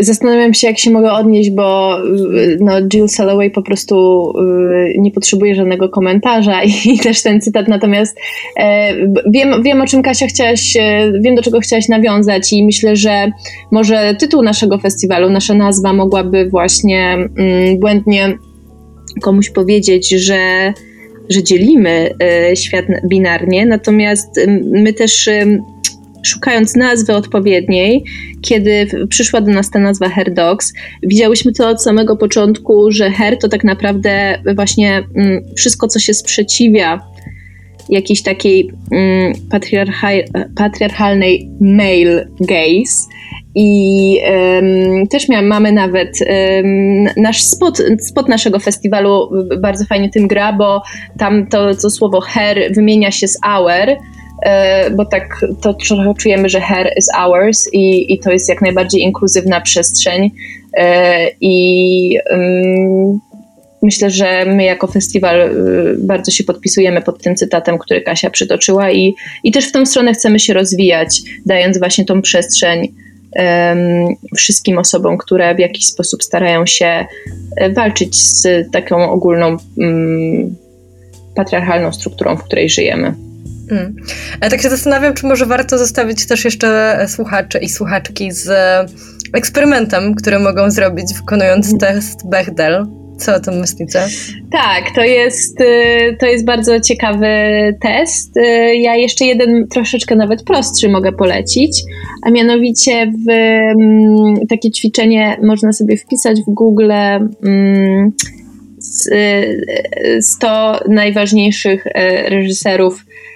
Zastanawiam się, jak się mogę odnieść, bo y, no, Jill Soloway po prostu y, nie potrzebuje żadnego komentarza i też ten cytat. Natomiast e, wiem, wiem, o czym Kasia chciałaś, e, wiem, do czego chciałaś nawiązać i myślę, że może tytuł naszego festiwalu, nasza nazwa mogłaby właśnie mm, błędnie komuś powiedzieć, że że dzielimy e, świat binarnie, natomiast my też szukając nazwy odpowiedniej, kiedy przyszła do nas ta nazwa Hair Dogs, widziałyśmy to od samego początku, że hair to tak naprawdę właśnie mm, wszystko, co się sprzeciwia jakiejś takiej mm, patriarchalnej male gaze. I um, też miałam, mamy nawet um, nasz spot, spot naszego festiwalu bardzo fajnie tym gra, bo tam to, to słowo hair wymienia się z hour, bo tak to trochę czujemy, że hair is ours i, i to jest jak najbardziej inkluzywna przestrzeń e, i um, myślę, że my jako festiwal y, bardzo się podpisujemy pod tym cytatem, który Kasia przytoczyła i, i też w tą stronę chcemy się rozwijać, dając właśnie tą przestrzeń wszystkim osobom, które w jakiś sposób starają się e, walczyć z taką ogólną um, patriarchalną strukturą, w której żyjemy. Ale tak się zastanawiam, czy może warto zostawić też jeszcze słuchacze i słuchaczki z eksperymentem, który mogą zrobić wykonując hmm. test Bechdel. Co o tym myślicie? Tak, to jest, y, to jest bardzo ciekawy test. Y, ja jeszcze jeden troszeczkę nawet prostszy mogę polecić, a mianowicie w mm, takie ćwiczenie można sobie wpisać w Google 100 y, najważniejszych reżyserów E,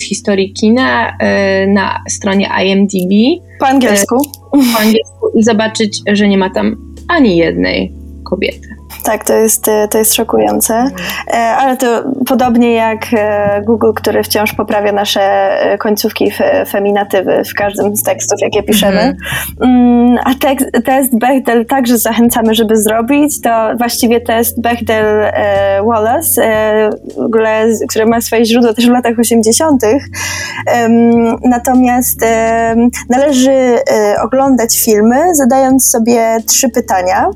w historii kina e, na stronie IMDb. Po angielsku. E, po angielsku i zobaczyć, że nie ma tam ani jednej kobiety. Tak, to jest, e, to jest szokujące. E, ale to podobnie jak e, Google, który wciąż poprawia nasze końcówki feminatywy w każdym z tekstów, jakie piszemy. Mhm. Mm, a tekst, test Bechdel także zachęcamy, żeby zrobić. To właściwie test Bechdel-Wallace, w ogóle, który ma swoje źródło też w latach 80. Natomiast należy oglądać filmy, zadając sobie trzy pytania.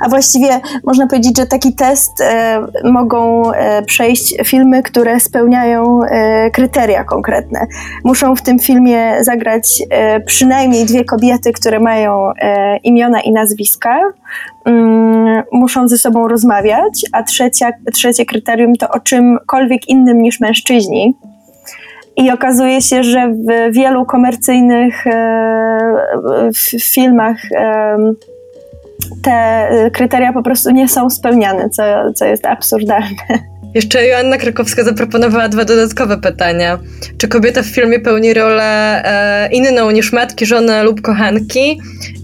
A właściwie można powiedzieć, że taki test e, mogą e, przejść filmy, które spełniają e, kryteria konkretne. Muszą w tym filmie zagrać przynajmniej dwie kobiety, które mają imiona i nazwiska. Mm, muszą ze sobą rozmawiać, a trzecia, trzecie kryterium to o czymkolwiek innym niż mężczyźni. I okazuje się, że w wielu komercyjnych filmach te y, kryteria po prostu nie są spełniane, co, co jest absurdalne. Jeszcze Joanna Krakowska zaproponowała dwa dodatkowe pytania. Czy kobieta w filmie pełni rolę e, inną niż matki, żony lub kochanki?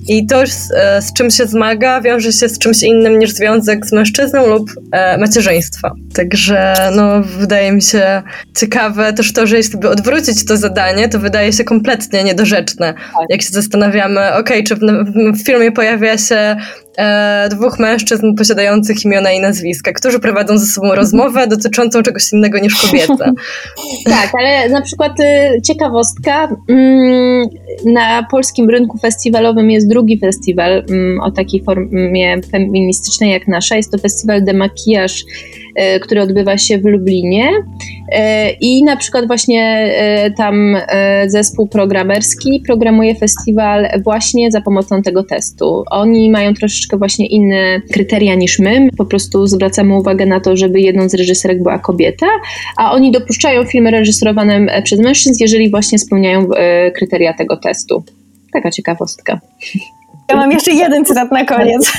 I to, z, e, z czym się zmaga, wiąże się z czymś innym niż związek z mężczyzną lub e, macierzyństwa. Także no, wydaje mi się ciekawe też to, że jeśli by odwrócić to zadanie, to wydaje się kompletnie niedorzeczne. Tak. Jak się zastanawiamy, ok, czy w, w filmie pojawia się e, dwóch mężczyzn posiadających imiona i nazwiska, którzy prowadzą ze sobą rozmowę dotyczącą czegoś innego niż kobieta. tak, ale na przykład y, ciekawostka, mm, na polskim rynku festiwalowym jest drugi festiwal mm, o takiej formie feministycznej jak nasza. Jest to festiwal de Maquillage E, który odbywa się w Lublinie. E, I na przykład właśnie e, tam zespół programerski programuje festiwal właśnie za pomocą tego testu. Oni mają troszeczkę właśnie inne kryteria niż my. Po prostu zwracamy uwagę na to, żeby jedną z reżyserek była kobieta, a oni dopuszczają filmy reżyserowane przez mężczyzn, jeżeli właśnie spełniają kryteria tego testu. Taka ciekawostka. Ja mam jeszcze jeden cytat na koniec.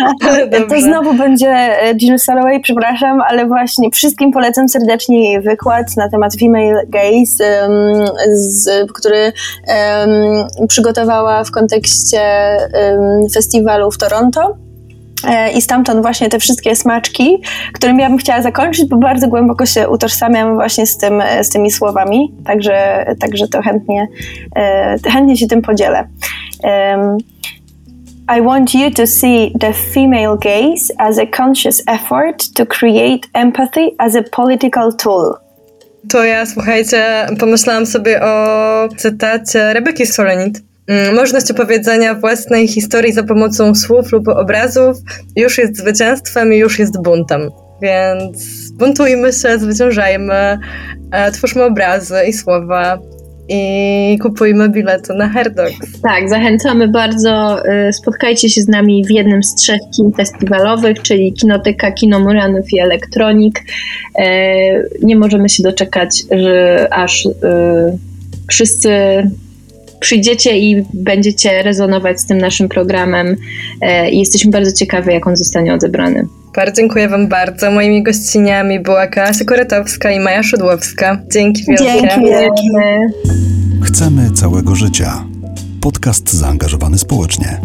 to znowu będzie e, Jill Soloway, przepraszam, ale właśnie wszystkim polecam serdecznie jej wykład na temat female gaze, um, z, który um, przygotowała w kontekście um, festiwalu w Toronto. E, I stamtąd właśnie te wszystkie smaczki, którymi ja bym chciała zakończyć, bo bardzo głęboko się utożsamiam właśnie z, tym, z tymi słowami, także, także to chętnie, e, chętnie się tym podzielę. I want you to see the female gaze as a conscious effort to create empathy as a political tool. To ja, słuchajcie, pomyślałam sobie o cytacie Rebeki Solenit. Mm, możliwość opowiedzenia własnej historii za pomocą słów lub obrazów już jest zwycięstwem i już jest buntem. Więc buntujmy się, zwyciężajmy, e, twórzmy obrazy i słowa, i kupujmy bilety na Herdogs. Tak, zachęcamy bardzo. Y, spotkajcie się z nami w jednym z trzech kin festiwalowych, czyli Kinoteka, Kino Muranów i Elektronik. Y, nie możemy się doczekać, że aż y, wszyscy przyjdziecie i będziecie rezonować z tym naszym programem i jesteśmy bardzo ciekawi, jak on zostanie odebrany. Bardzo dziękuję Wam bardzo. Moimi gościniami była Kasia Koretowska i Maja Szudłowska. Dzięki wielkie. Dzięki wielkie. Chcemy całego życia. Podcast zaangażowany społecznie.